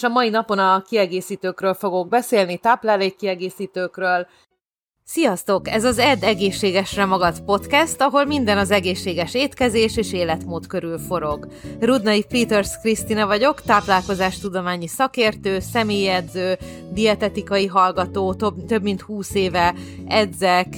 és a mai napon a kiegészítőkről fogok beszélni, táplálékkiegészítőkről, Sziasztok! Ez az Ed Egészségesre Magad podcast, ahol minden az egészséges étkezés és életmód körül forog. Rudnai Peters Krisztina vagyok, táplálkozástudományi szakértő, személyedző, dietetikai hallgató, több, több mint 20 éve edzek,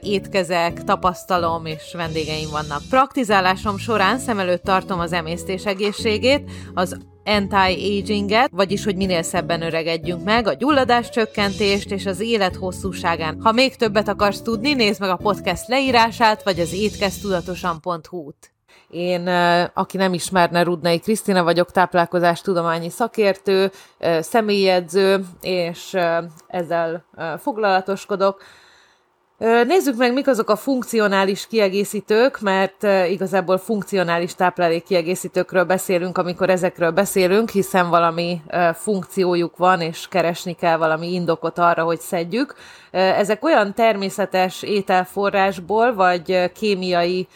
étkezek, tapasztalom és vendégeim vannak. Praktizálásom során szem előtt tartom az emésztés egészségét, az anti-aginget, vagyis hogy minél szebben öregedjünk meg, a gyulladás csökkentést és az élet hosszúságán. Ha még többet akarsz tudni, nézd meg a podcast leírását, vagy az étkeztudatosan.hu-t. Én, aki nem ismerne, Rudnai Krisztina vagyok, táplálkozás tudományi szakértő, személyedző, és ezzel foglalatoskodok. Nézzük meg, mik azok a funkcionális kiegészítők, mert igazából funkcionális táplálékkiegészítőkről beszélünk, amikor ezekről beszélünk, hiszen valami funkciójuk van, és keresni kell valami indokot arra, hogy szedjük. Ezek olyan természetes ételforrásból, vagy kémiai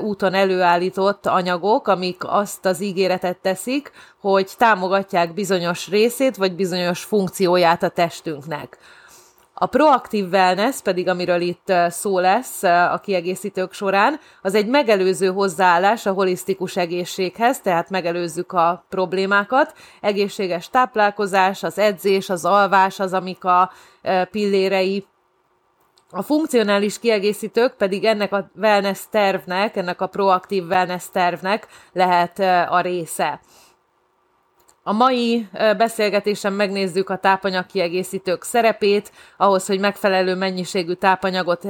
úton előállított anyagok, amik azt az ígéretet teszik, hogy támogatják bizonyos részét, vagy bizonyos funkcióját a testünknek. A proaktív wellness pedig, amiről itt szó lesz a kiegészítők során, az egy megelőző hozzáállás a holisztikus egészséghez, tehát megelőzzük a problémákat. Egészséges táplálkozás, az edzés, az alvás az, amik a pillérei a funkcionális kiegészítők pedig ennek a wellness tervnek, ennek a proaktív wellness tervnek lehet a része. A mai beszélgetésen megnézzük a tápanyagkiegészítők szerepét, ahhoz, hogy megfelelő mennyiségű tápanyagot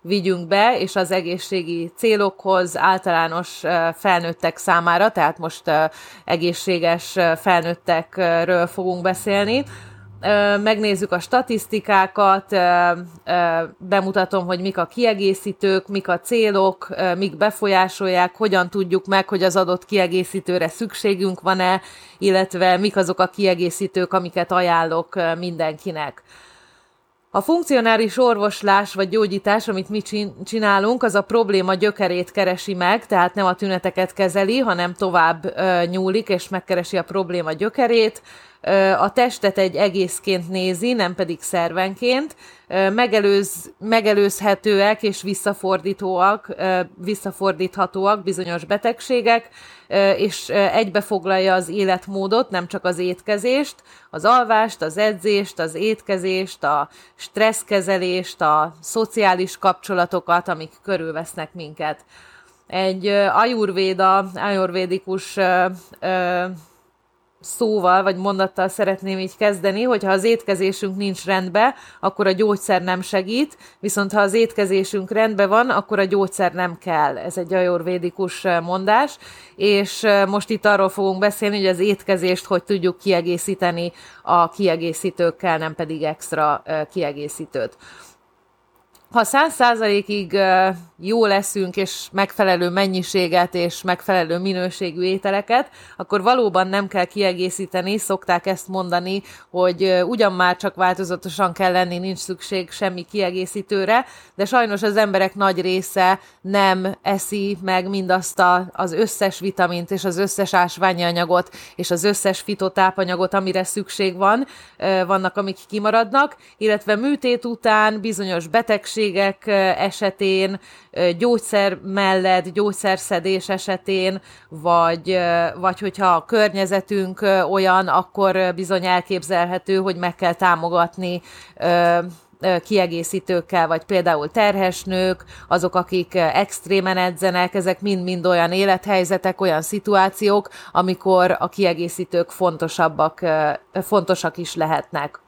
vigyünk be, és az egészségi célokhoz általános felnőttek számára, tehát most egészséges felnőttekről fogunk beszélni megnézzük a statisztikákat, bemutatom, hogy mik a kiegészítők, mik a célok, mik befolyásolják, hogyan tudjuk meg, hogy az adott kiegészítőre szükségünk van-e, illetve mik azok a kiegészítők, amiket ajánlok mindenkinek. A funkcionális orvoslás vagy gyógyítás, amit mi csinálunk, az a probléma gyökerét keresi meg, tehát nem a tüneteket kezeli, hanem tovább nyúlik és megkeresi a probléma gyökerét a testet egy egészként nézi, nem pedig szervenként, megelőz, megelőzhetőek és visszafordítóak, visszafordíthatóak bizonyos betegségek, és egybefoglalja az életmódot, nem csak az étkezést, az alvást, az edzést, az étkezést, a stresszkezelést, a szociális kapcsolatokat, amik körülvesznek minket. Egy ajurvéda, ajurvédikus szóval vagy mondattal szeretném így kezdeni, hogy ha az étkezésünk nincs rendben, akkor a gyógyszer nem segít, viszont ha az étkezésünk rendben van, akkor a gyógyszer nem kell. Ez egy ajorvédikus mondás, és most itt arról fogunk beszélni, hogy az étkezést hogy tudjuk kiegészíteni a kiegészítőkkel, nem pedig extra kiegészítőt ha száz százalékig jó leszünk, és megfelelő mennyiséget és megfelelő minőségű ételeket, akkor valóban nem kell kiegészíteni, szokták ezt mondani, hogy ugyan már csak változatosan kell lenni, nincs szükség semmi kiegészítőre, de sajnos az emberek nagy része nem eszi meg mindazt a, az összes vitamint és az összes ásványi anyagot és az összes fitotápanyagot, amire szükség van, vannak, amik kimaradnak, illetve műtét után bizonyos betegség betegségek esetén, gyógyszer mellett, gyógyszerszedés esetén, vagy, vagy hogyha a környezetünk olyan, akkor bizony elképzelhető, hogy meg kell támogatni kiegészítőkkel, vagy például terhes nők, azok, akik extrémen edzenek, ezek mind-mind olyan élethelyzetek, olyan szituációk, amikor a kiegészítők fontosabbak, fontosak is lehetnek.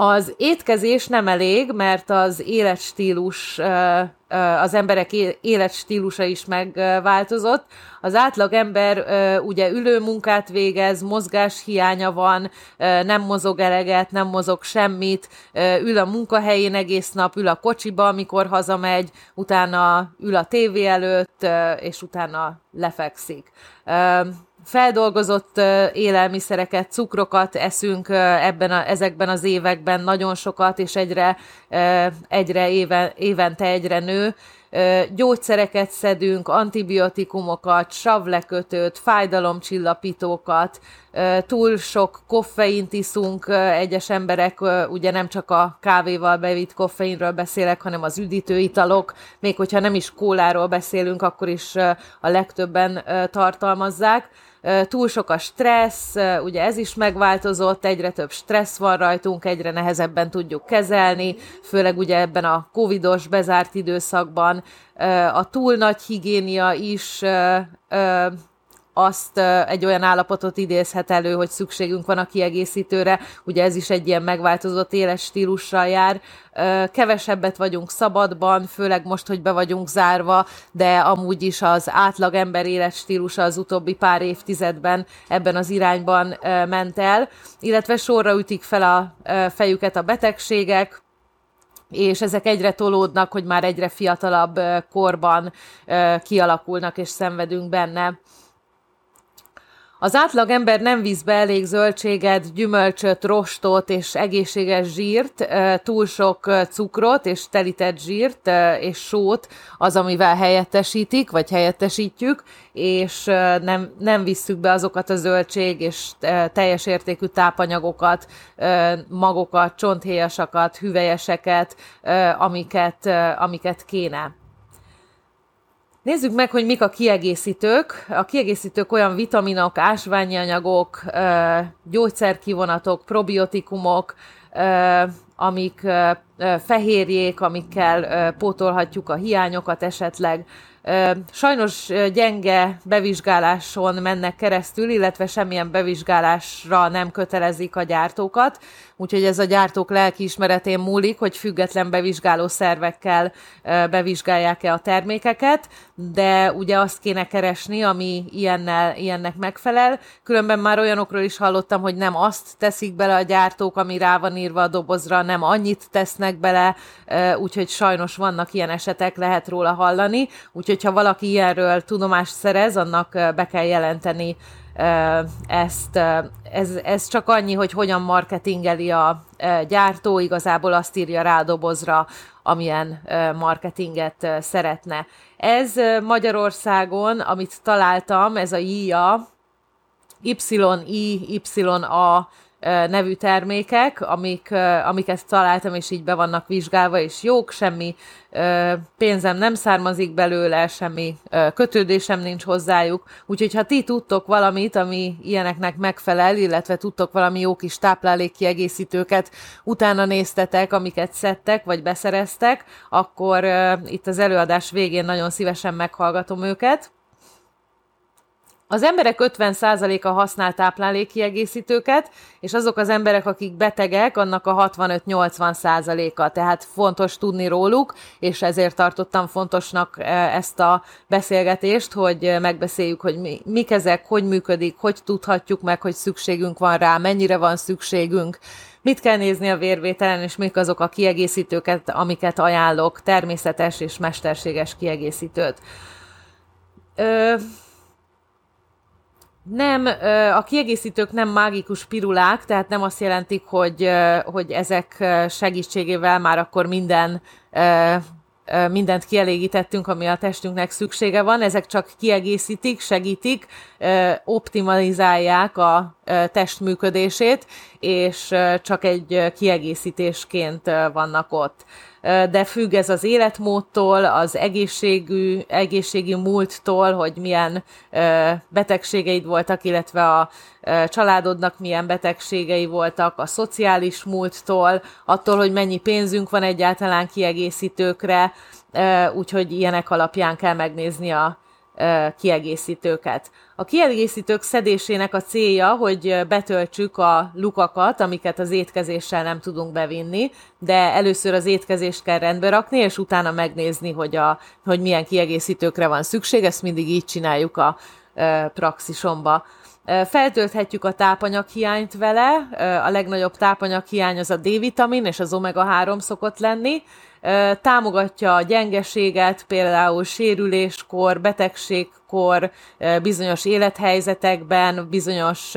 Az étkezés nem elég, mert az életstílus, az emberek életstílusa is megváltozott. Az átlag ember ugye ülő munkát végez, mozgás hiánya van, nem mozog eleget, nem mozog semmit, ül a munkahelyén egész nap, ül a kocsiba, amikor hazamegy, utána ül a tévé előtt, és utána lefekszik feldolgozott élelmiszereket, cukrokat eszünk ebben a, ezekben az években nagyon sokat, és egyre, egyre éven, évente egyre nő. gyógyszereket szedünk, antibiotikumokat, savlekötőt, fájdalomcsillapítókat, túl sok koffeint iszunk, egyes emberek, ugye nem csak a kávéval bevitt koffeinről beszélek, hanem az üdítőitalok, még hogyha nem is kóláról beszélünk, akkor is a legtöbben tartalmazzák túl sok a stressz, ugye ez is megváltozott, egyre több stressz van rajtunk, egyre nehezebben tudjuk kezelni, főleg ugye ebben a covidos bezárt időszakban. A túl nagy higiénia is azt egy olyan állapotot idézhet elő, hogy szükségünk van a kiegészítőre, ugye ez is egy ilyen megváltozott éles stílussal jár. Kevesebbet vagyunk szabadban, főleg most, hogy be vagyunk zárva, de amúgy is az átlag ember éles stílusa az utóbbi pár évtizedben ebben az irányban ment el, illetve sorra ütik fel a fejüket a betegségek, és ezek egyre tolódnak, hogy már egyre fiatalabb korban kialakulnak, és szenvedünk benne. Az átlag ember nem visz be elég zöldséget, gyümölcsöt, rostot és egészséges zsírt, túl sok cukrot és telített zsírt és sót az, amivel helyettesítik, vagy helyettesítjük, és nem, nem visszük be azokat a zöldség és teljes értékű tápanyagokat, magokat, csonthéjasakat, hüvelyeseket, amiket, amiket kéne. Nézzük meg, hogy mik a kiegészítők. A kiegészítők olyan vitaminok, ásványi anyagok, gyógyszerkivonatok, probiotikumok, amik fehérjék, amikkel pótolhatjuk a hiányokat esetleg, Sajnos gyenge bevizsgáláson mennek keresztül, illetve semmilyen bevizsgálásra nem kötelezik a gyártókat, úgyhogy ez a gyártók lelkiismeretén múlik, hogy független bevizsgáló szervekkel bevizsgálják-e a termékeket, de ugye azt kéne keresni, ami ilyennel, ilyennek megfelel. Különben már olyanokról is hallottam, hogy nem azt teszik bele a gyártók, ami rá van írva a dobozra, nem annyit tesznek bele, úgyhogy sajnos vannak ilyen esetek, lehet róla hallani, úgyhogy hogyha valaki ilyenről tudomást szerez, annak be kell jelenteni ezt. Ez, ez csak annyi, hogy hogyan marketingeli a gyártó, igazából azt írja rá a dobozra, amilyen marketinget szeretne. Ez Magyarországon, amit találtam, ez a IA, YI, YA nevű termékek, amik, amiket találtam, és így be vannak vizsgálva, és jók, semmi pénzem nem származik belőle, semmi kötődésem nincs hozzájuk. Úgyhogy ha ti tudtok valamit, ami ilyeneknek megfelel, illetve tudtok valami jó kis táplálékkiegészítőket, utána néztetek, amiket szedtek, vagy beszereztek, akkor itt az előadás végén nagyon szívesen meghallgatom őket. Az emberek 50%-a használ táplálékkiegészítőket, és azok az emberek, akik betegek, annak a 65-80%-a, tehát fontos tudni róluk, és ezért tartottam fontosnak e, ezt a beszélgetést, hogy megbeszéljük, hogy mi, mik ezek, hogy működik, hogy tudhatjuk meg, hogy szükségünk van rá, mennyire van szükségünk, mit kell nézni a vérvételen, és mik azok a kiegészítőket, amiket ajánlok, természetes és mesterséges kiegészítőt. Ö- nem, a kiegészítők nem mágikus pirulák, tehát nem azt jelentik, hogy, hogy ezek segítségével már akkor minden mindent kielégítettünk, ami a testünknek szüksége van, ezek csak kiegészítik, segítik, optimalizálják a test működését, és csak egy kiegészítésként vannak ott de függ ez az életmódtól, az egészségű, egészségi múlttól, hogy milyen betegségeid voltak, illetve a családodnak milyen betegségei voltak, a szociális múlttól, attól, hogy mennyi pénzünk van egyáltalán kiegészítőkre, úgyhogy ilyenek alapján kell megnézni a kiegészítőket. A kiegészítők szedésének a célja, hogy betöltsük a lukakat, amiket az étkezéssel nem tudunk bevinni, de először az étkezést kell rendbe rakni, és utána megnézni, hogy, a, hogy milyen kiegészítőkre van szükség. Ezt mindig így csináljuk a praxisomba. Feltölthetjük a tápanyaghiányt vele, a legnagyobb tápanyaghiány az a D-vitamin és az omega-3 szokott lenni, támogatja a gyengeséget, például sérüléskor, betegségkor, bizonyos élethelyzetekben, bizonyos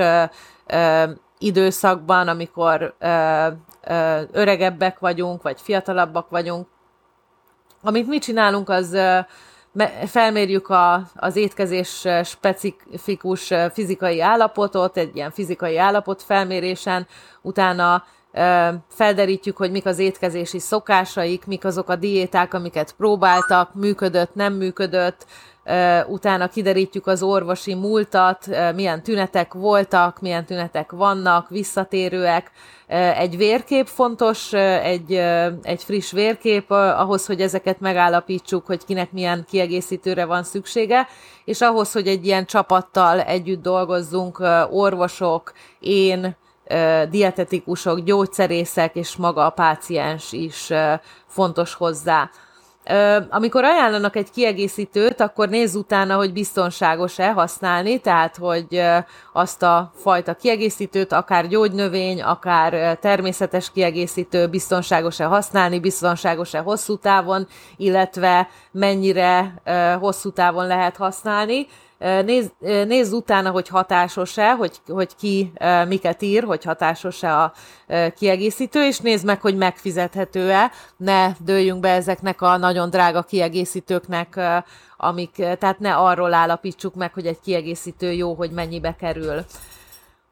időszakban, amikor öregebbek vagyunk, vagy fiatalabbak vagyunk, amit mi csinálunk, az felmérjük a, az étkezés specifikus fizikai állapotot, egy ilyen fizikai állapot felmérésen, utána felderítjük, hogy mik az étkezési szokásaik, mik azok a diéták, amiket próbáltak, működött, nem működött, utána kiderítjük az orvosi múltat, milyen tünetek voltak, milyen tünetek vannak, visszatérőek. Egy vérkép fontos, egy, egy friss vérkép ahhoz, hogy ezeket megállapítsuk, hogy kinek milyen kiegészítőre van szüksége, és ahhoz, hogy egy ilyen csapattal együtt dolgozzunk, orvosok, én, dietetikusok, gyógyszerészek és maga a páciens is fontos hozzá. Amikor ajánlanak egy kiegészítőt, akkor nézz utána, hogy biztonságos-e használni, tehát hogy azt a fajta kiegészítőt, akár gyógynövény, akár természetes kiegészítő biztonságos-e használni, biztonságos-e hosszú távon, illetve mennyire hosszú távon lehet használni. Nézd, nézz utána, hogy hatásos-e, hogy, hogy ki miket ír, hogy hatásos-e a kiegészítő, és nézd meg, hogy megfizethető-e, ne dőljünk be ezeknek a nagyon drága kiegészítőknek, amik, tehát ne arról állapítsuk meg, hogy egy kiegészítő jó, hogy mennyibe kerül.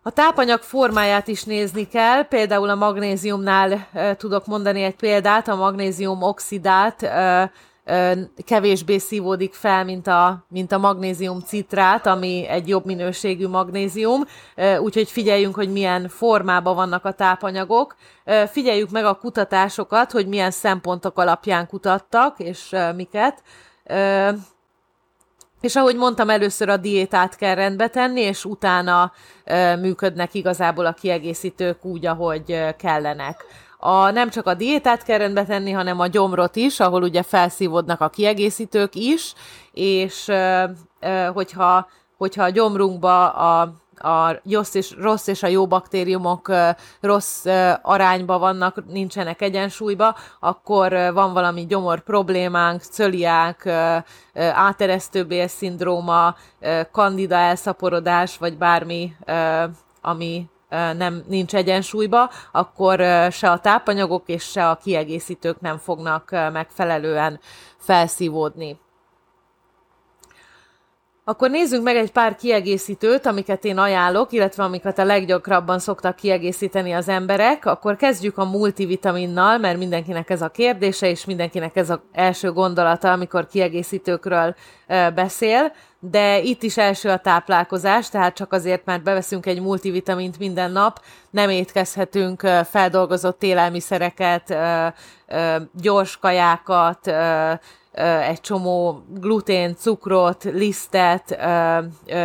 A tápanyag formáját is nézni kell, például a magnéziumnál tudok mondani egy példát, a magnézium oxidát kevésbé szívódik fel, mint a, mint a magnézium citrát, ami egy jobb minőségű magnézium, úgyhogy figyeljünk, hogy milyen formában vannak a tápanyagok, figyeljük meg a kutatásokat, hogy milyen szempontok alapján kutattak, és miket, és ahogy mondtam, először a diétát kell rendbe tenni, és utána működnek igazából a kiegészítők úgy, ahogy kellenek a, nem csak a diétát kell rendbe tenni, hanem a gyomrot is, ahol ugye felszívódnak a kiegészítők is, és hogyha, hogyha a gyomrunkba a a rossz és, rossz és a jó baktériumok rossz arányba vannak, nincsenek egyensúlyba, akkor van valami gyomor problémánk, cöliák, áteresztő szindróma, kandida elszaporodás, vagy bármi, ami nem nincs egyensúlyba, akkor se a tápanyagok és se a kiegészítők nem fognak megfelelően felszívódni. Akkor nézzünk meg egy pár kiegészítőt, amiket én ajánlok, illetve amiket a leggyakrabban szoktak kiegészíteni az emberek. Akkor kezdjük a multivitaminnal, mert mindenkinek ez a kérdése, és mindenkinek ez az első gondolata, amikor kiegészítőkről beszél. De itt is első a táplálkozás, tehát csak azért, mert beveszünk egy multivitamint minden nap, nem étkezhetünk feldolgozott élelmiszereket, gyors kajákat, egy csomó glutén, cukrot, lisztet,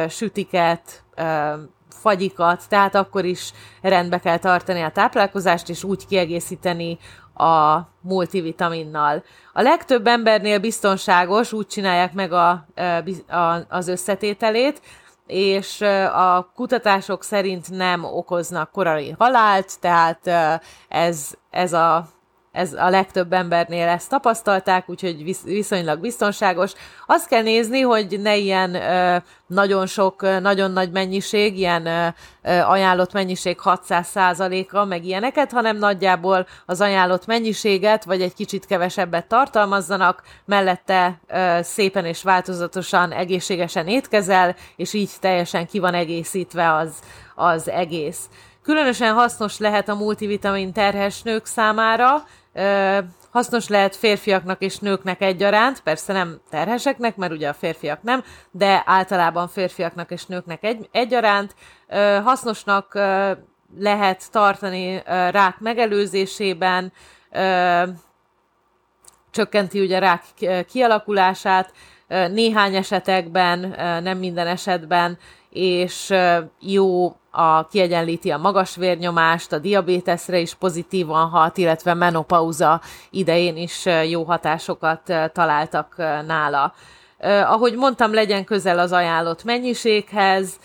sütiket, fagyikat, tehát akkor is rendbe kell tartani a táplálkozást, és úgy kiegészíteni a multivitaminnal. A legtöbb embernél biztonságos, úgy csinálják meg a, a, az összetételét, és a kutatások szerint nem okoznak korai halált, tehát ez, ez a ez a legtöbb embernél ezt tapasztalták, úgyhogy viszonylag biztonságos. Azt kell nézni, hogy ne ilyen ö, nagyon sok, nagyon nagy mennyiség, ilyen ö, ajánlott mennyiség 600%-a, meg ilyeneket, hanem nagyjából az ajánlott mennyiséget, vagy egy kicsit kevesebbet tartalmazzanak, mellette ö, szépen és változatosan, egészségesen étkezel, és így teljesen ki van egészítve az, az egész. Különösen hasznos lehet a multivitamin terhes nők számára, hasznos lehet férfiaknak és nőknek egyaránt, persze nem terheseknek, mert ugye a férfiak nem, de általában férfiaknak és nőknek egy, egyaránt. Hasznosnak lehet tartani rák megelőzésében, csökkenti ugye rák kialakulását, néhány esetekben, nem minden esetben, és jó a, kiegyenlíti a magas vérnyomást, a diabéteszre is pozitívan hat, illetve menopauza idején is jó hatásokat találtak nála. Ahogy mondtam, legyen közel az ajánlott mennyiséghez,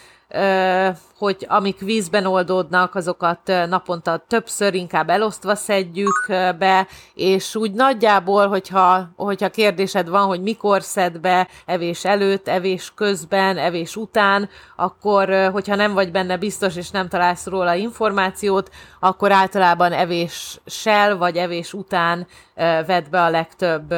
hogy amik vízben oldódnak, azokat naponta többször inkább elosztva szedjük be, és úgy nagyjából, hogyha, hogyha kérdésed van, hogy mikor szed be, evés előtt, evés közben, evés után, akkor, hogyha nem vagy benne biztos, és nem találsz róla információt, akkor általában evéssel vagy evés után vedd be a legtöbb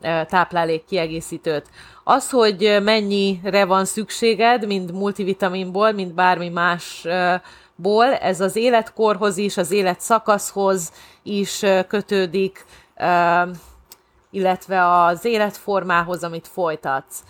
táplálék kiegészítőt. Az, hogy mennyire van szükséged, mind multivitaminból, mind bármi másból, ez az életkorhoz is, az életszakaszhoz is kötődik, illetve az életformához, amit folytatsz.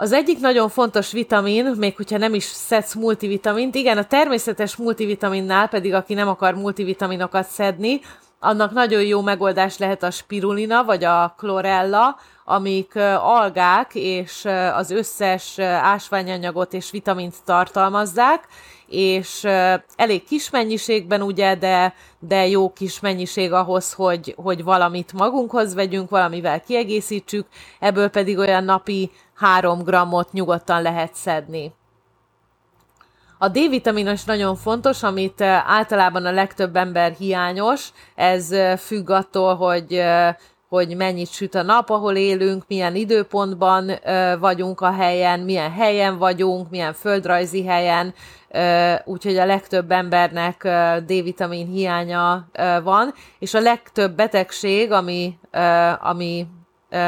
Az egyik nagyon fontos vitamin, még hogyha nem is szedsz multivitamint, igen, a természetes multivitaminnál pedig, aki nem akar multivitaminokat szedni, annak nagyon jó megoldás lehet a spirulina, vagy a chlorella, amik algák, és az összes ásványanyagot és vitamint tartalmazzák, és elég kis mennyiségben ugye, de, de jó kis mennyiség ahhoz, hogy, hogy valamit magunkhoz vegyünk, valamivel kiegészítsük, ebből pedig olyan napi 3 grammot nyugodtan lehet szedni. A D-vitamin is nagyon fontos, amit általában a legtöbb ember hiányos, ez függ attól, hogy hogy mennyit süt a nap, ahol élünk, milyen időpontban vagyunk a helyen, milyen helyen vagyunk, milyen földrajzi helyen, úgyhogy a legtöbb embernek D-vitamin hiánya van, és a legtöbb betegség, ami, ami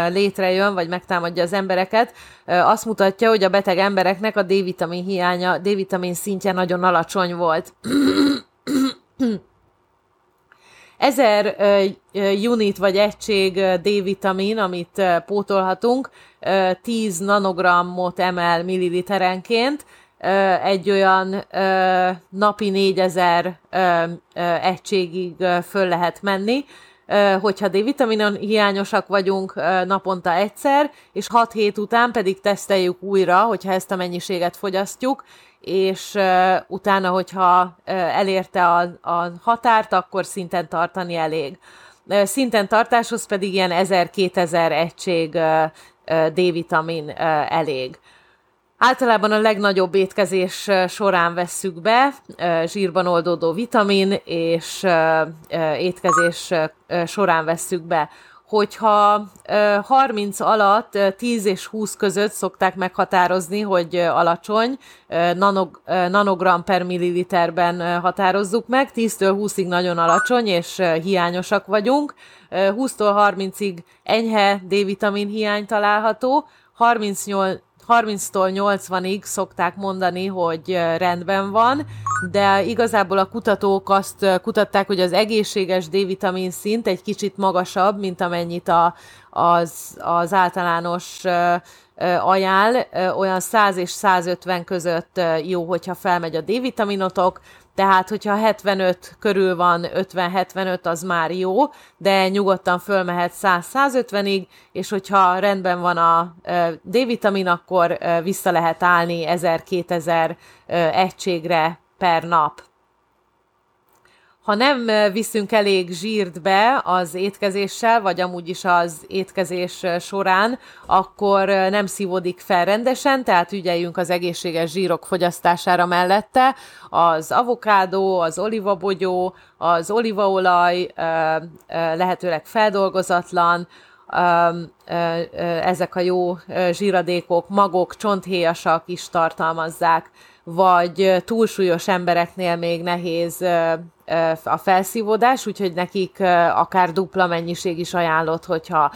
létrejön, vagy megtámadja az embereket, azt mutatja, hogy a beteg embereknek a D-vitamin hiánya, D-vitamin szintje nagyon alacsony volt. Ezer unit vagy egység D-vitamin, amit pótolhatunk, 10 nanogrammot emel milliliterenként, egy olyan napi 4000 egységig föl lehet menni, hogyha D-vitaminon hiányosak vagyunk naponta egyszer, és 6 hét után pedig teszteljük újra, hogyha ezt a mennyiséget fogyasztjuk, és utána, hogyha elérte a, a határt, akkor szinten tartani elég. Szinten tartáshoz pedig ilyen 1000-2000 egység D-vitamin elég. Általában a legnagyobb étkezés során vesszük be zsírban oldódó vitamin, és étkezés során vesszük be. Hogyha 30 alatt 10 és 20 között szokták meghatározni, hogy alacsony, nanog, nanogram per milliliterben határozzuk meg, 10-től 20-ig nagyon alacsony, és hiányosak vagyunk, 20-tól 30-ig enyhe D-vitamin hiány található, 38 30-tól 80-ig szokták mondani, hogy rendben van, de igazából a kutatók azt kutatták, hogy az egészséges D-vitamin szint egy kicsit magasabb, mint amennyit a, az, az általános ajánl, olyan 100 és 150 között jó, hogyha felmegy a D-vitaminotok, tehát, hogyha 75 körül van, 50-75 az már jó, de nyugodtan fölmehet 100-150-ig, és hogyha rendben van a D-vitamin, akkor vissza lehet állni 1000-2000 egységre per nap. Ha nem viszünk elég zsírt be az étkezéssel, vagy amúgy is az étkezés során, akkor nem szívódik fel rendesen, tehát ügyeljünk az egészséges zsírok fogyasztására mellette. Az avokádó, az olivabogyó, az olívaolaj lehetőleg feldolgozatlan, ezek a jó zsíradékok, magok, csonthéjasak is tartalmazzák, vagy túlsúlyos embereknél még nehéz a felszívódás, úgyhogy nekik akár dupla mennyiség is ajánlott, hogyha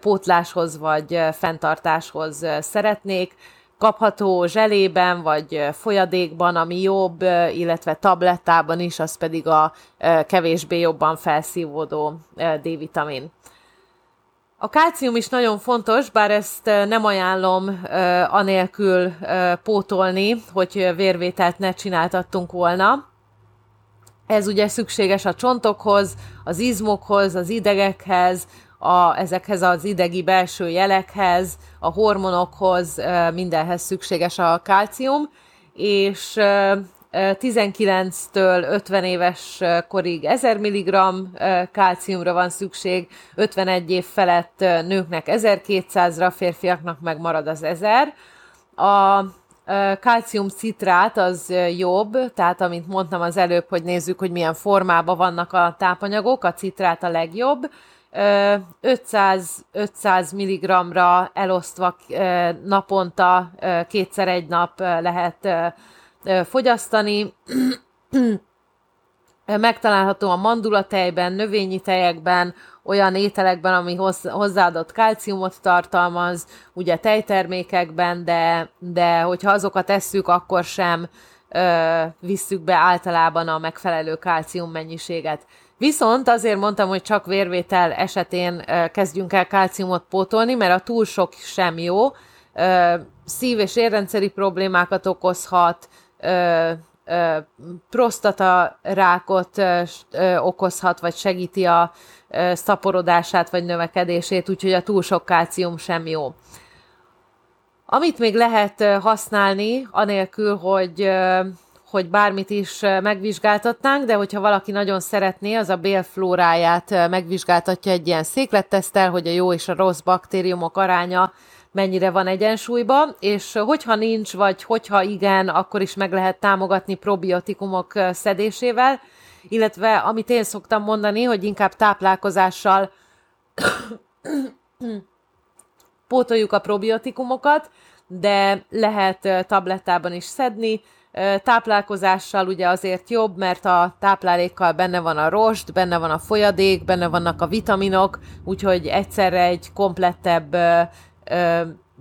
pótláshoz vagy fenntartáshoz szeretnék. Kapható zselében vagy folyadékban, ami jobb, illetve tablettában is, az pedig a kevésbé jobban felszívódó D-vitamin. A kálcium is nagyon fontos, bár ezt nem ajánlom anélkül pótolni, hogy vérvételt ne csináltattunk volna. Ez ugye szükséges a csontokhoz, az izmokhoz, az idegekhez, a, ezekhez az idegi belső jelekhez, a hormonokhoz, mindenhez szükséges a kálcium, és 19-től 50 éves korig 1000 mg kálciumra van szükség, 51 év felett nőknek 1200-ra, férfiaknak meg marad az 1000. A kalcium citrát az jobb, tehát amint mondtam az előbb, hogy nézzük, hogy milyen formában vannak a tápanyagok, a citrát a legjobb. 500, 500 mg-ra elosztva naponta kétszer egy nap lehet fogyasztani. Megtalálható a mandulatejben, növényi tejekben, olyan ételekben, ami hozzáadott kálciumot tartalmaz, ugye tejtermékekben, de, de hogyha azokat esszük, akkor sem ö, visszük be általában a megfelelő kálcium mennyiséget. Viszont azért mondtam, hogy csak vérvétel esetén kezdjünk el kálciumot pótolni, mert a túl sok sem jó. Szív- és érrendszeri problémákat okozhat, prostata rákot okozhat, vagy segíti a szaporodását, vagy növekedését, úgyhogy a túl sok kálcium sem jó. Amit még lehet használni, anélkül, hogy, hogy bármit is megvizsgáltatnánk, de hogyha valaki nagyon szeretné, az a bélflóráját megvizsgáltatja egy ilyen széklettesztel, hogy a jó és a rossz baktériumok aránya mennyire van egyensúlyban, és hogyha nincs, vagy hogyha igen, akkor is meg lehet támogatni probiotikumok szedésével, illetve amit én szoktam mondani, hogy inkább táplálkozással pótoljuk a probiotikumokat, de lehet tablettában is szedni, táplálkozással ugye azért jobb, mert a táplálékkal benne van a rost, benne van a folyadék, benne vannak a vitaminok, úgyhogy egyszerre egy komplettebb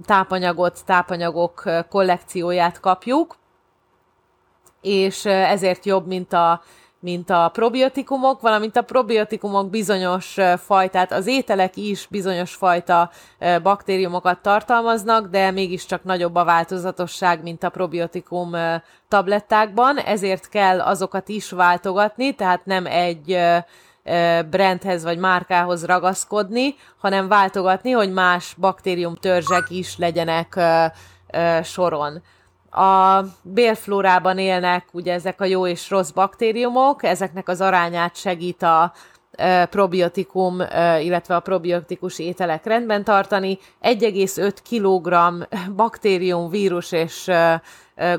tápanyagot, tápanyagok kollekcióját kapjuk, és ezért jobb, mint a, mint a probiotikumok, valamint a probiotikumok bizonyos fajtát, az ételek is bizonyos fajta baktériumokat tartalmaznak, de mégiscsak nagyobb a változatosság, mint a probiotikum tablettákban, ezért kell azokat is váltogatni, tehát nem egy brandhez vagy márkához ragaszkodni, hanem váltogatni, hogy más baktériumtörzsek is legyenek soron. A bélflórában élnek ugye ezek a jó és rossz baktériumok, ezeknek az arányát segít a probiotikum, illetve a probiotikus ételek rendben tartani. 1,5 kg baktérium, vírus és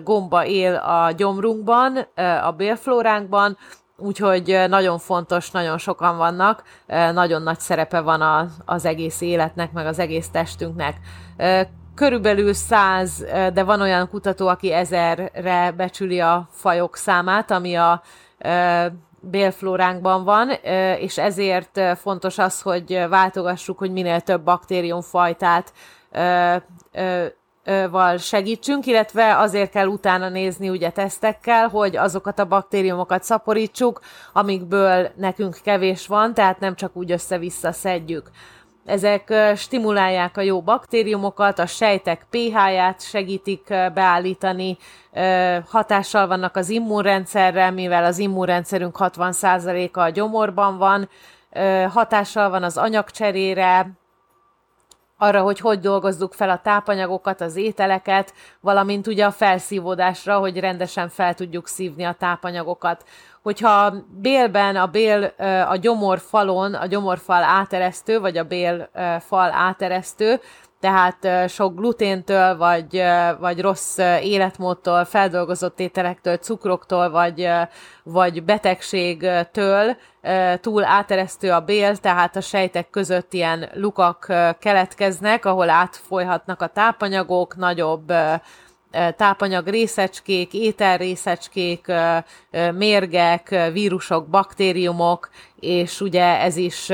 gomba él a gyomrunkban, a bélflóránkban, úgyhogy nagyon fontos, nagyon sokan vannak, nagyon nagy szerepe van az, az egész életnek, meg az egész testünknek. Körülbelül száz, de van olyan kutató, aki ezerre becsüli a fajok számát, ami a bélflóránkban van, és ezért fontos az, hogy váltogassuk, hogy minél több baktériumfajtát val segítsünk, illetve azért kell utána nézni ugye tesztekkel, hogy azokat a baktériumokat szaporítsuk, amikből nekünk kevés van, tehát nem csak úgy össze-vissza szedjük. Ezek stimulálják a jó baktériumokat, a sejtek pH-ját segítik beállítani, hatással vannak az immunrendszerre, mivel az immunrendszerünk 60%-a a gyomorban van, hatással van az anyagcserére, arra, hogy hogy dolgozzuk fel a tápanyagokat, az ételeket, valamint ugye a felszívódásra, hogy rendesen fel tudjuk szívni a tápanyagokat. Hogyha bélben a bél a gyomorfalon, a gyomorfal áteresztő, vagy a bélfal áteresztő, tehát sok gluténtől, vagy, vagy rossz életmódtól, feldolgozott ételektől, cukroktól, vagy, vagy betegségtől túl áteresztő a bél, tehát a sejtek között ilyen lukak keletkeznek, ahol átfolyhatnak a tápanyagok, nagyobb tápanyag részecskék, ételrészecskék, mérgek, vírusok, baktériumok, és ugye ez is,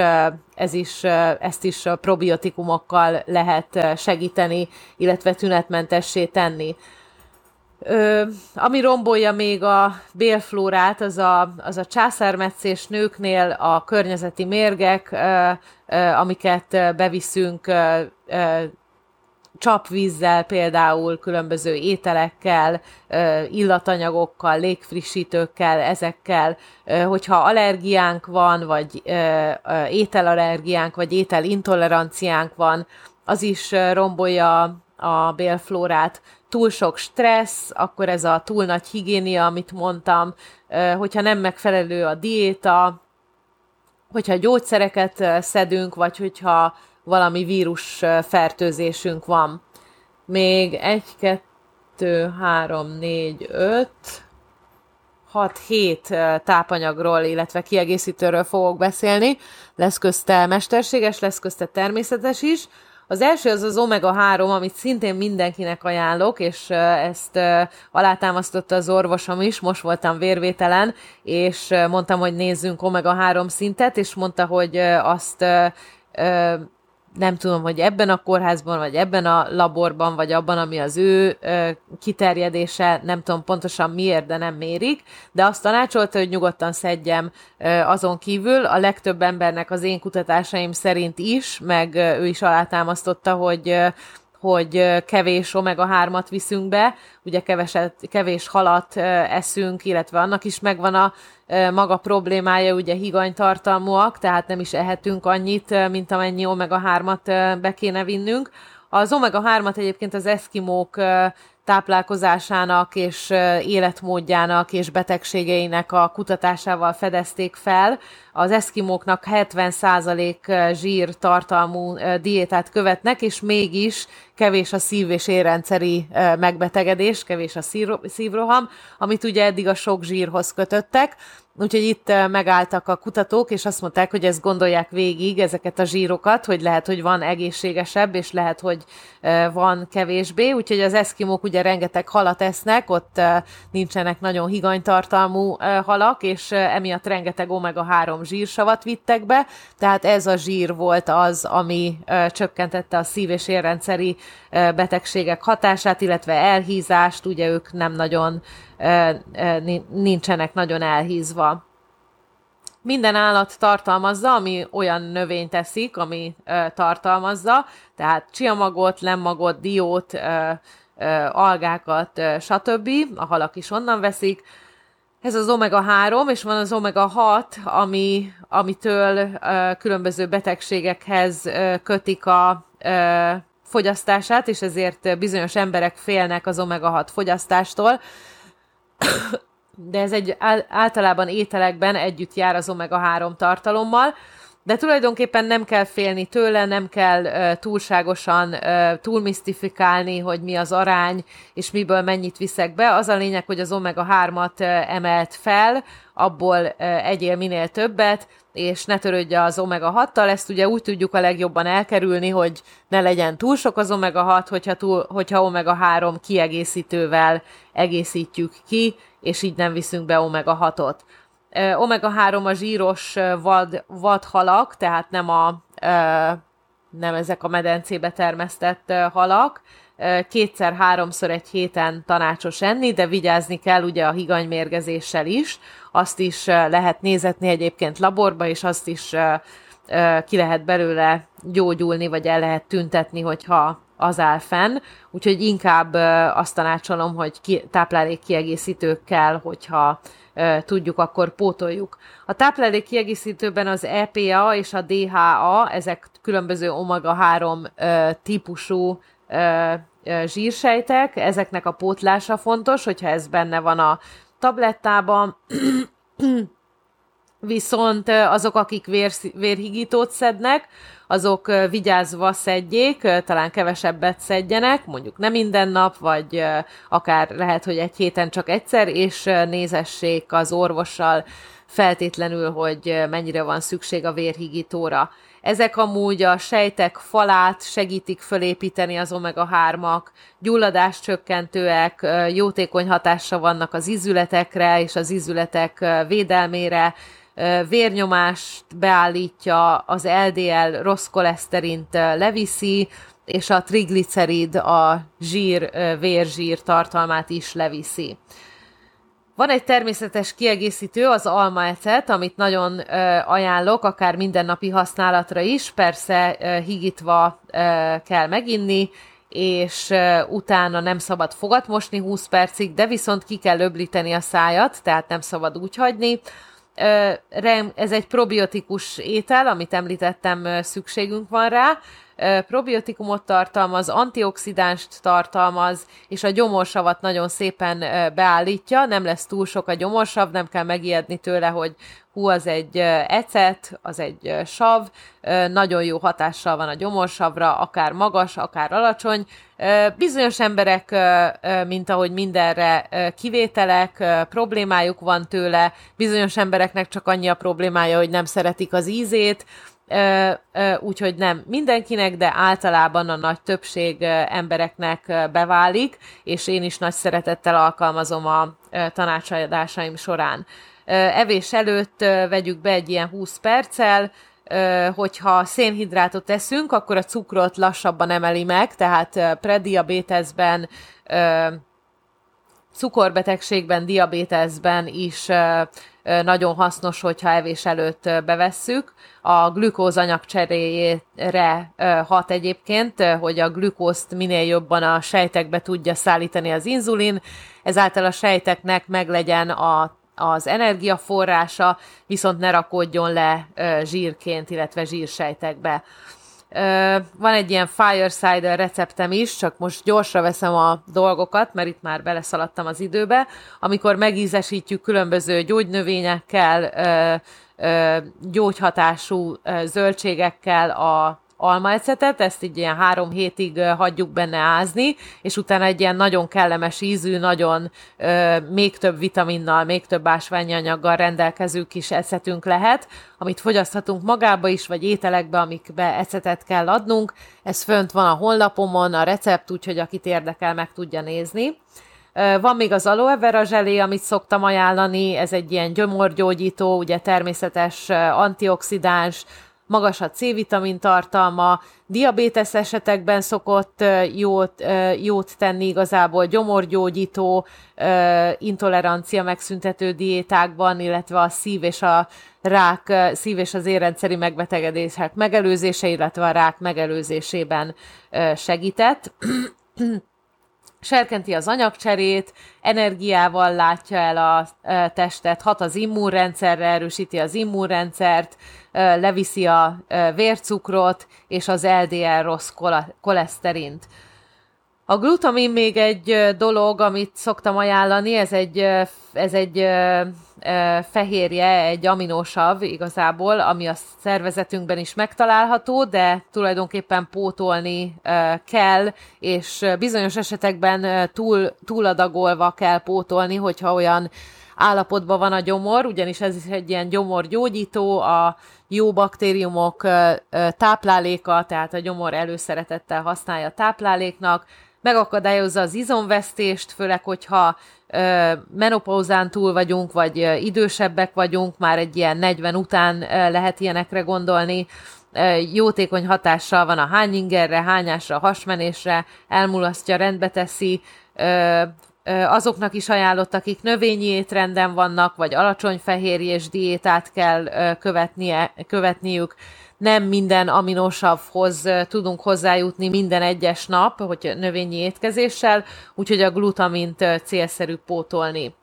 ez is, ezt is probiotikumokkal lehet segíteni, illetve tünetmentessé tenni. Ö, ami rombolja még a bélflórát, az a, az a császármetszés nőknél a környezeti mérgek, ö, ö, amiket beviszünk ö, ö, csapvízzel, például különböző ételekkel, illatanyagokkal, légfrissítőkkel, ezekkel, hogyha allergiánk van, vagy ételallergiánk, vagy ételintoleranciánk van, az is rombolja a bélflórát. Túl sok stressz, akkor ez a túl nagy higiénia, amit mondtam, hogyha nem megfelelő a diéta, hogyha gyógyszereket szedünk, vagy hogyha valami vírus fertőzésünk van. Még egy, kettő, három, négy, öt, hat, hét tápanyagról, illetve kiegészítőről fogok beszélni. Lesz közte mesterséges, lesz közte természetes is. Az első az az omega-3, amit szintén mindenkinek ajánlok, és ezt alátámasztotta az orvosom is, most voltam vérvételen, és mondtam, hogy nézzünk omega-3 szintet, és mondta, hogy azt nem tudom, hogy ebben a kórházban, vagy ebben a laborban, vagy abban, ami az ő ö, kiterjedése, nem tudom pontosan miért, de nem mérik, de azt tanácsolta, hogy nyugodtan szedjem ö, azon kívül. A legtöbb embernek az én kutatásaim szerint is, meg ö, ő is alátámasztotta, hogy ö, hogy kevés omega-3-at viszünk be, ugye keveset, kevés halat eszünk, illetve annak is megvan a maga problémája, ugye higanytartalmúak, tehát nem is ehetünk annyit, mint amennyi omega-3-at be kéne vinnünk. Az omega-3-at egyébként az eszkimók táplálkozásának és életmódjának és betegségeinek a kutatásával fedezték fel. Az eszkimóknak 70% zsír tartalmú diétát követnek, és mégis kevés a szív- és érrendszeri megbetegedés, kevés a szívroham, amit ugye eddig a sok zsírhoz kötöttek. Úgyhogy itt megálltak a kutatók, és azt mondták, hogy ezt gondolják végig, ezeket a zsírokat, hogy lehet, hogy van egészségesebb, és lehet, hogy van kevésbé. Úgyhogy az eszkimók ugye rengeteg halat esznek, ott nincsenek nagyon higanytartalmú halak, és emiatt rengeteg omega-3 zsírsavat vittek be, tehát ez a zsír volt az, ami csökkentette a szív- és érrendszeri betegségek hatását, illetve elhízást, ugye ők nem nagyon nincsenek nagyon elhízva. Minden állat tartalmazza, ami olyan növényt teszik, ami tartalmazza, tehát csiamagot, lemmagot, diót, algákat, stb. A halak is onnan veszik. Ez az omega-3, és van az omega-6, ami, amitől különböző betegségekhez kötik a fogyasztását, és ezért bizonyos emberek félnek az omega-6 fogyasztástól de ez egy általában ételekben együtt jár az omega-3 tartalommal, de tulajdonképpen nem kell félni tőle, nem kell uh, túlságosan uh, túlmisztifikálni, hogy mi az arány, és miből mennyit viszek be. Az a lényeg, hogy az omega-3-at uh, emelt fel, abból uh, egyél minél többet, és ne törődje az omega-6-tal, ezt ugye úgy tudjuk a legjobban elkerülni, hogy ne legyen túl sok az omega-6, hogyha, túl, hogyha omega-3 kiegészítővel egészítjük ki, és így nem viszünk be omega-6-ot. Omega-3 a zsíros vad, vadhalak, tehát nem, a, nem ezek a medencébe termesztett halak, kétszer-háromszor egy héten tanácsos enni, de vigyázni kell ugye a higanymérgezéssel is, azt is lehet nézetni egyébként laborba, és azt is ki lehet belőle gyógyulni, vagy el lehet tüntetni, hogyha az áll fenn, úgyhogy inkább azt tanácsolom, hogy ki, táplálék kiegészítőkkel, hogyha tudjuk, akkor pótoljuk. A táplálék kiegészítőben az EPA és a DHA, ezek különböző omega-3 típusú zsírsejtek, ezeknek a pótlása fontos, hogyha ez benne van a tablettában, viszont azok, akik vér, vérhigítót szednek, azok vigyázva szedjék, talán kevesebbet szedjenek, mondjuk nem minden nap, vagy akár lehet, hogy egy héten csak egyszer, és nézessék az orvossal feltétlenül, hogy mennyire van szükség a vérhigítóra. Ezek amúgy a sejtek falát segítik fölépíteni az omega-3-ak, gyulladás csökkentőek, jótékony hatása vannak az izületekre és az izületek védelmére, vérnyomást beállítja, az LDL rossz koleszterint leviszi, és a triglicerid, a zsír, vérzsír tartalmát is leviszi. Van egy természetes kiegészítő, az almaecet, amit nagyon ajánlok, akár mindennapi használatra is, persze higítva kell meginni, és utána nem szabad fogat mosni 20 percig, de viszont ki kell öblíteni a szájat, tehát nem szabad úgy hagyni. Ez egy probiotikus étel, amit említettem, szükségünk van rá, probiotikumot tartalmaz, antioxidánst tartalmaz, és a gyomorsavat nagyon szépen beállítja, nem lesz túl sok a gyomorsav, nem kell megijedni tőle, hogy hú, az egy ecet, az egy sav, nagyon jó hatással van a gyomorsavra, akár magas, akár alacsony. Bizonyos emberek, mint ahogy mindenre kivételek, problémájuk van tőle, bizonyos embereknek csak annyi a problémája, hogy nem szeretik az ízét, úgyhogy nem mindenkinek, de általában a nagy többség embereknek beválik, és én is nagy szeretettel alkalmazom a tanácsadásaim során. Evés előtt vegyük be egy ilyen 20 perccel, hogyha szénhidrátot teszünk, akkor a cukrot lassabban emeli meg, tehát prediabétezben, cukorbetegségben, diabétezben is nagyon hasznos, hogyha evés előtt bevesszük. A glükóz anyagcseréjére hat egyébként, hogy a glükózt minél jobban a sejtekbe tudja szállítani az inzulin, ezáltal a sejteknek meglegyen a az energiaforrása, viszont ne rakódjon le zsírként, illetve zsírsejtekbe. Van egy ilyen Fireside receptem is, csak most gyorsra veszem a dolgokat, mert itt már beleszaladtam az időbe. Amikor megízesítjük különböző gyógynövényekkel, gyógyhatású zöldségekkel a almaecetet, ezt így ilyen három hétig hagyjuk benne ázni, és utána egy ilyen nagyon kellemes ízű, nagyon ö, még több vitaminnal, még több ásványi anyaggal rendelkező kis ecetünk lehet, amit fogyaszthatunk magába is, vagy ételekbe, amikbe ecetet kell adnunk. Ez fönt van a honlapomon, a recept, úgyhogy akit érdekel, meg tudja nézni. Van még az aloe vera zselé, amit szoktam ajánlani, ez egy ilyen gyomorgyógyító, ugye természetes antioxidáns, magas a C-vitamin tartalma, diabétesz esetekben szokott jót, jót tenni igazából gyomorgyógyító, intolerancia megszüntető diétákban, illetve a szív és a rák, szív és az érrendszeri megbetegedések megelőzése, illetve a rák megelőzésében segített. Serkenti az anyagcserét, energiával látja el a testet, hat az immunrendszerre, erősíti az immunrendszert, leviszi a vércukrot és az LDL rossz koleszterint. A glutamin még egy dolog, amit szoktam ajánlani, ez egy, ez egy fehérje, egy aminósav igazából, ami a szervezetünkben is megtalálható, de tulajdonképpen pótolni kell, és bizonyos esetekben túl, túladagolva kell pótolni, hogyha olyan állapotban van a gyomor, ugyanis ez is egy ilyen gyomorgyógyító, a jó baktériumok tápláléka, tehát a gyomor előszeretettel használja tápláléknak, megakadályozza az izomvesztést, főleg, hogyha menopauzán túl vagyunk, vagy idősebbek vagyunk, már egy ilyen 40 után lehet ilyenekre gondolni, jótékony hatással van a hányingerre, hányásra, hasmenésre, elmulasztja, rendbe teszi, azoknak is ajánlott, akik növényi étrenden vannak, vagy alacsony fehérjés diétát kell követnie, követniük, nem minden aminosavhoz tudunk hozzájutni minden egyes nap, hogy növényi étkezéssel, úgyhogy a glutamint célszerű pótolni.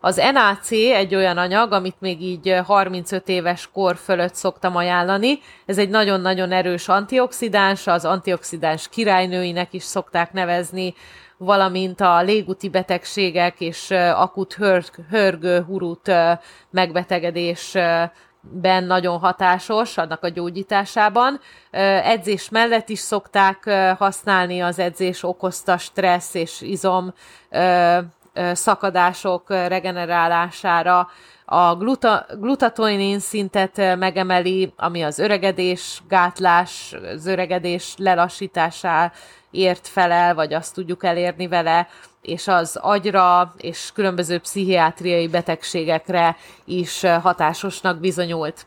Az NAC egy olyan anyag, amit még így 35 éves kor fölött szoktam ajánlani. Ez egy nagyon-nagyon erős antioxidáns, az antioxidáns királynőinek is szokták nevezni, valamint a légúti betegségek és akut hörgő hurut megbetegedés ben nagyon hatásos, annak a gyógyításában. Edzés mellett is szokták használni az edzés okozta stressz és izom szakadások regenerálására. A gluta, glutatonin szintet megemeli, ami az öregedés gátlás, az öregedés lelassításáért felel, vagy azt tudjuk elérni vele és az agyra és különböző pszichiátriai betegségekre is hatásosnak bizonyult.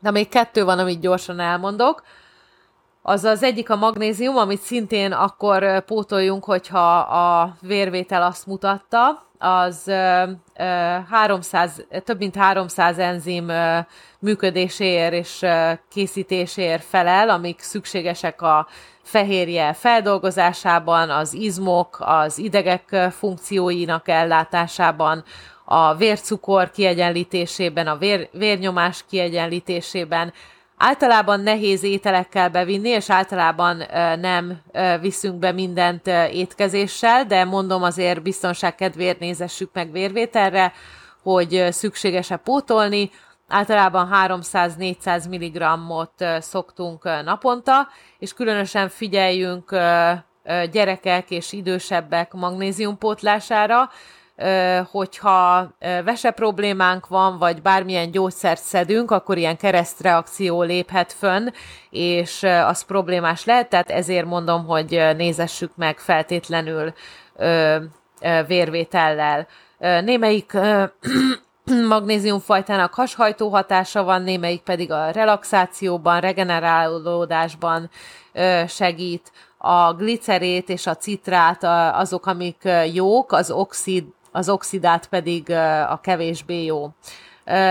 De még kettő van, amit gyorsan elmondok. Az az egyik a magnézium, amit szintén akkor pótoljunk, hogyha a vérvétel azt mutatta, az 300, több mint 300 enzim működéséért és készítéséért felel, amik szükségesek a fehérje feldolgozásában, az izmok, az idegek funkcióinak ellátásában, a vércukor kiegyenlítésében, a vér, vérnyomás kiegyenlítésében. Általában nehéz ételekkel bevinni, és általában nem viszünk be mindent étkezéssel, de mondom azért biztonság kedvéért nézessük meg vérvételre, hogy szükséges-e pótolni. Általában 300-400 mg-ot szoktunk naponta, és különösen figyeljünk gyerekek és idősebbek magnéziumpótlására, hogyha vese problémánk van, vagy bármilyen gyógyszert szedünk, akkor ilyen keresztreakció léphet fönn, és az problémás lehet, tehát ezért mondom, hogy nézessük meg feltétlenül vérvétellel. Némelyik magnéziumfajtának hashajtó hatása van, némelyik pedig a relaxációban, regenerálódásban segít. A glicerét és a citrát azok, amik jók, az, oxid, az oxidát pedig a kevésbé jó.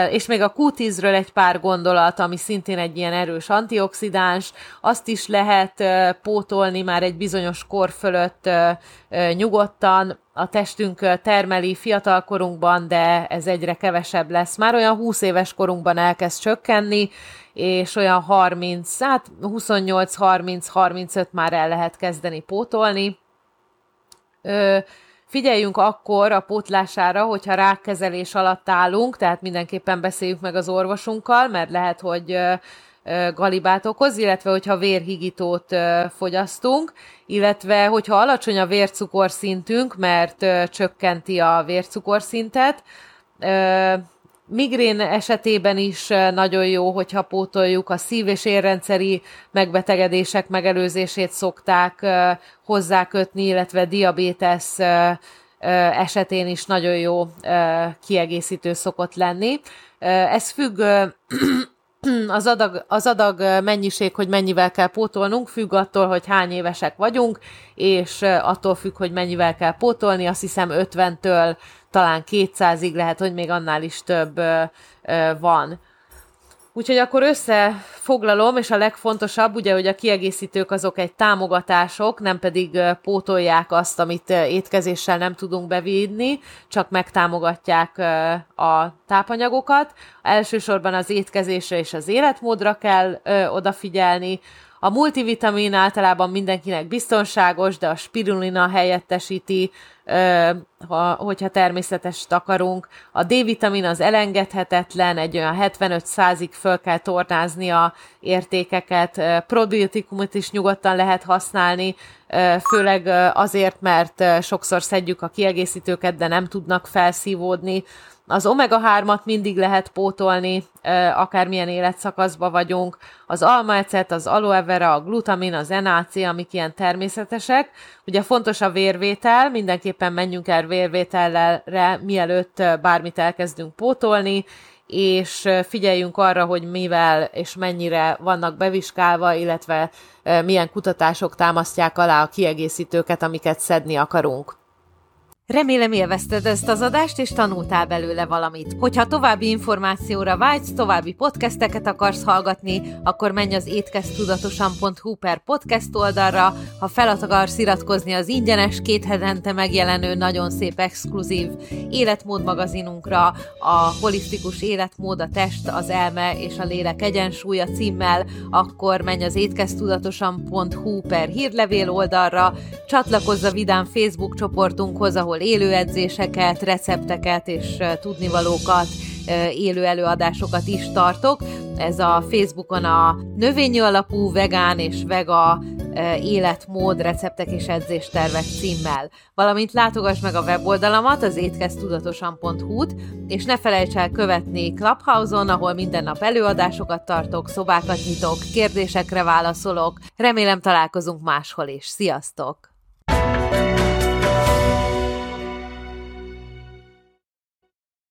És még a Q10-ről egy pár gondolat, ami szintén egy ilyen erős antioxidáns, azt is lehet pótolni már egy bizonyos kor fölött nyugodtan, a testünk termeli fiatalkorunkban, de ez egyre kevesebb lesz. Már olyan 20 éves korunkban elkezd csökkenni, és olyan 30, hát 28-30-35 már el lehet kezdeni pótolni. Ö, figyeljünk akkor a pótlására, hogyha rákkezelés alatt állunk, tehát mindenképpen beszéljük meg az orvosunkkal, mert lehet, hogy galibát okoz, illetve hogyha vérhigítót fogyasztunk, illetve hogyha alacsony a vércukorszintünk, mert csökkenti a vércukorszintet, Migrén esetében is nagyon jó, hogyha pótoljuk a szív- és érrendszeri megbetegedések megelőzését szokták hozzákötni, illetve diabétesz esetén is nagyon jó kiegészítő szokott lenni. Ez függ az adag, az adag mennyiség, hogy mennyivel kell pótolnunk, függ attól, hogy hány évesek vagyunk, és attól függ, hogy mennyivel kell pótolni. Azt hiszem 50-től talán 200-ig lehet, hogy még annál is több van. Úgyhogy akkor összefoglalom, és a legfontosabb, ugye, hogy a kiegészítők azok egy támogatások, nem pedig pótolják azt, amit étkezéssel nem tudunk bevinni, csak megtámogatják a tápanyagokat. Elsősorban az étkezésre és az életmódra kell odafigyelni, a multivitamin általában mindenkinek biztonságos, de a spirulina helyettesíti, ha, hogyha természetes akarunk. A D-vitamin az elengedhetetlen, egy olyan 75-100-ig föl kell tornázni a értékeket. Probiotikumot is nyugodtan lehet használni, főleg azért, mert sokszor szedjük a kiegészítőket, de nem tudnak felszívódni. Az omega-3-at mindig lehet pótolni, akármilyen életszakaszban vagyunk. Az almaecet, az aloe vera, a glutamin, az NAC, amik ilyen természetesek. Ugye fontos a vérvétel, mindenképpen menjünk el vérvétellel, mielőtt bármit elkezdünk pótolni, és figyeljünk arra, hogy mivel és mennyire vannak beviskálva, illetve milyen kutatások támasztják alá a kiegészítőket, amiket szedni akarunk. Remélem élvezted ezt az adást, és tanultál belőle valamit. Hogyha további információra vágysz, további podcasteket akarsz hallgatni, akkor menj az étkeztudatosan.hu per podcast oldalra, ha fel akarsz iratkozni az ingyenes, két hetente megjelenő, nagyon szép exkluzív életmód magazinunkra, a holisztikus életmód, a test, az elme és a lélek egyensúlya címmel, akkor menj az étkeztudatosan.hu per hírlevél oldalra, csatlakozz a Vidám Facebook csoportunkhoz, ahol ahol élő edzéseket, recepteket és tudnivalókat, élő előadásokat is tartok. Ez a Facebookon a növényi alapú vegán és vega életmód, receptek és edzéstervek címmel. Valamint látogass meg a weboldalamat, az étkeztudatosan.hu-t, és ne felejts el követni Clubhouse-on, ahol minden nap előadásokat tartok, szobákat nyitok, kérdésekre válaszolok. Remélem találkozunk máshol is. Sziasztok!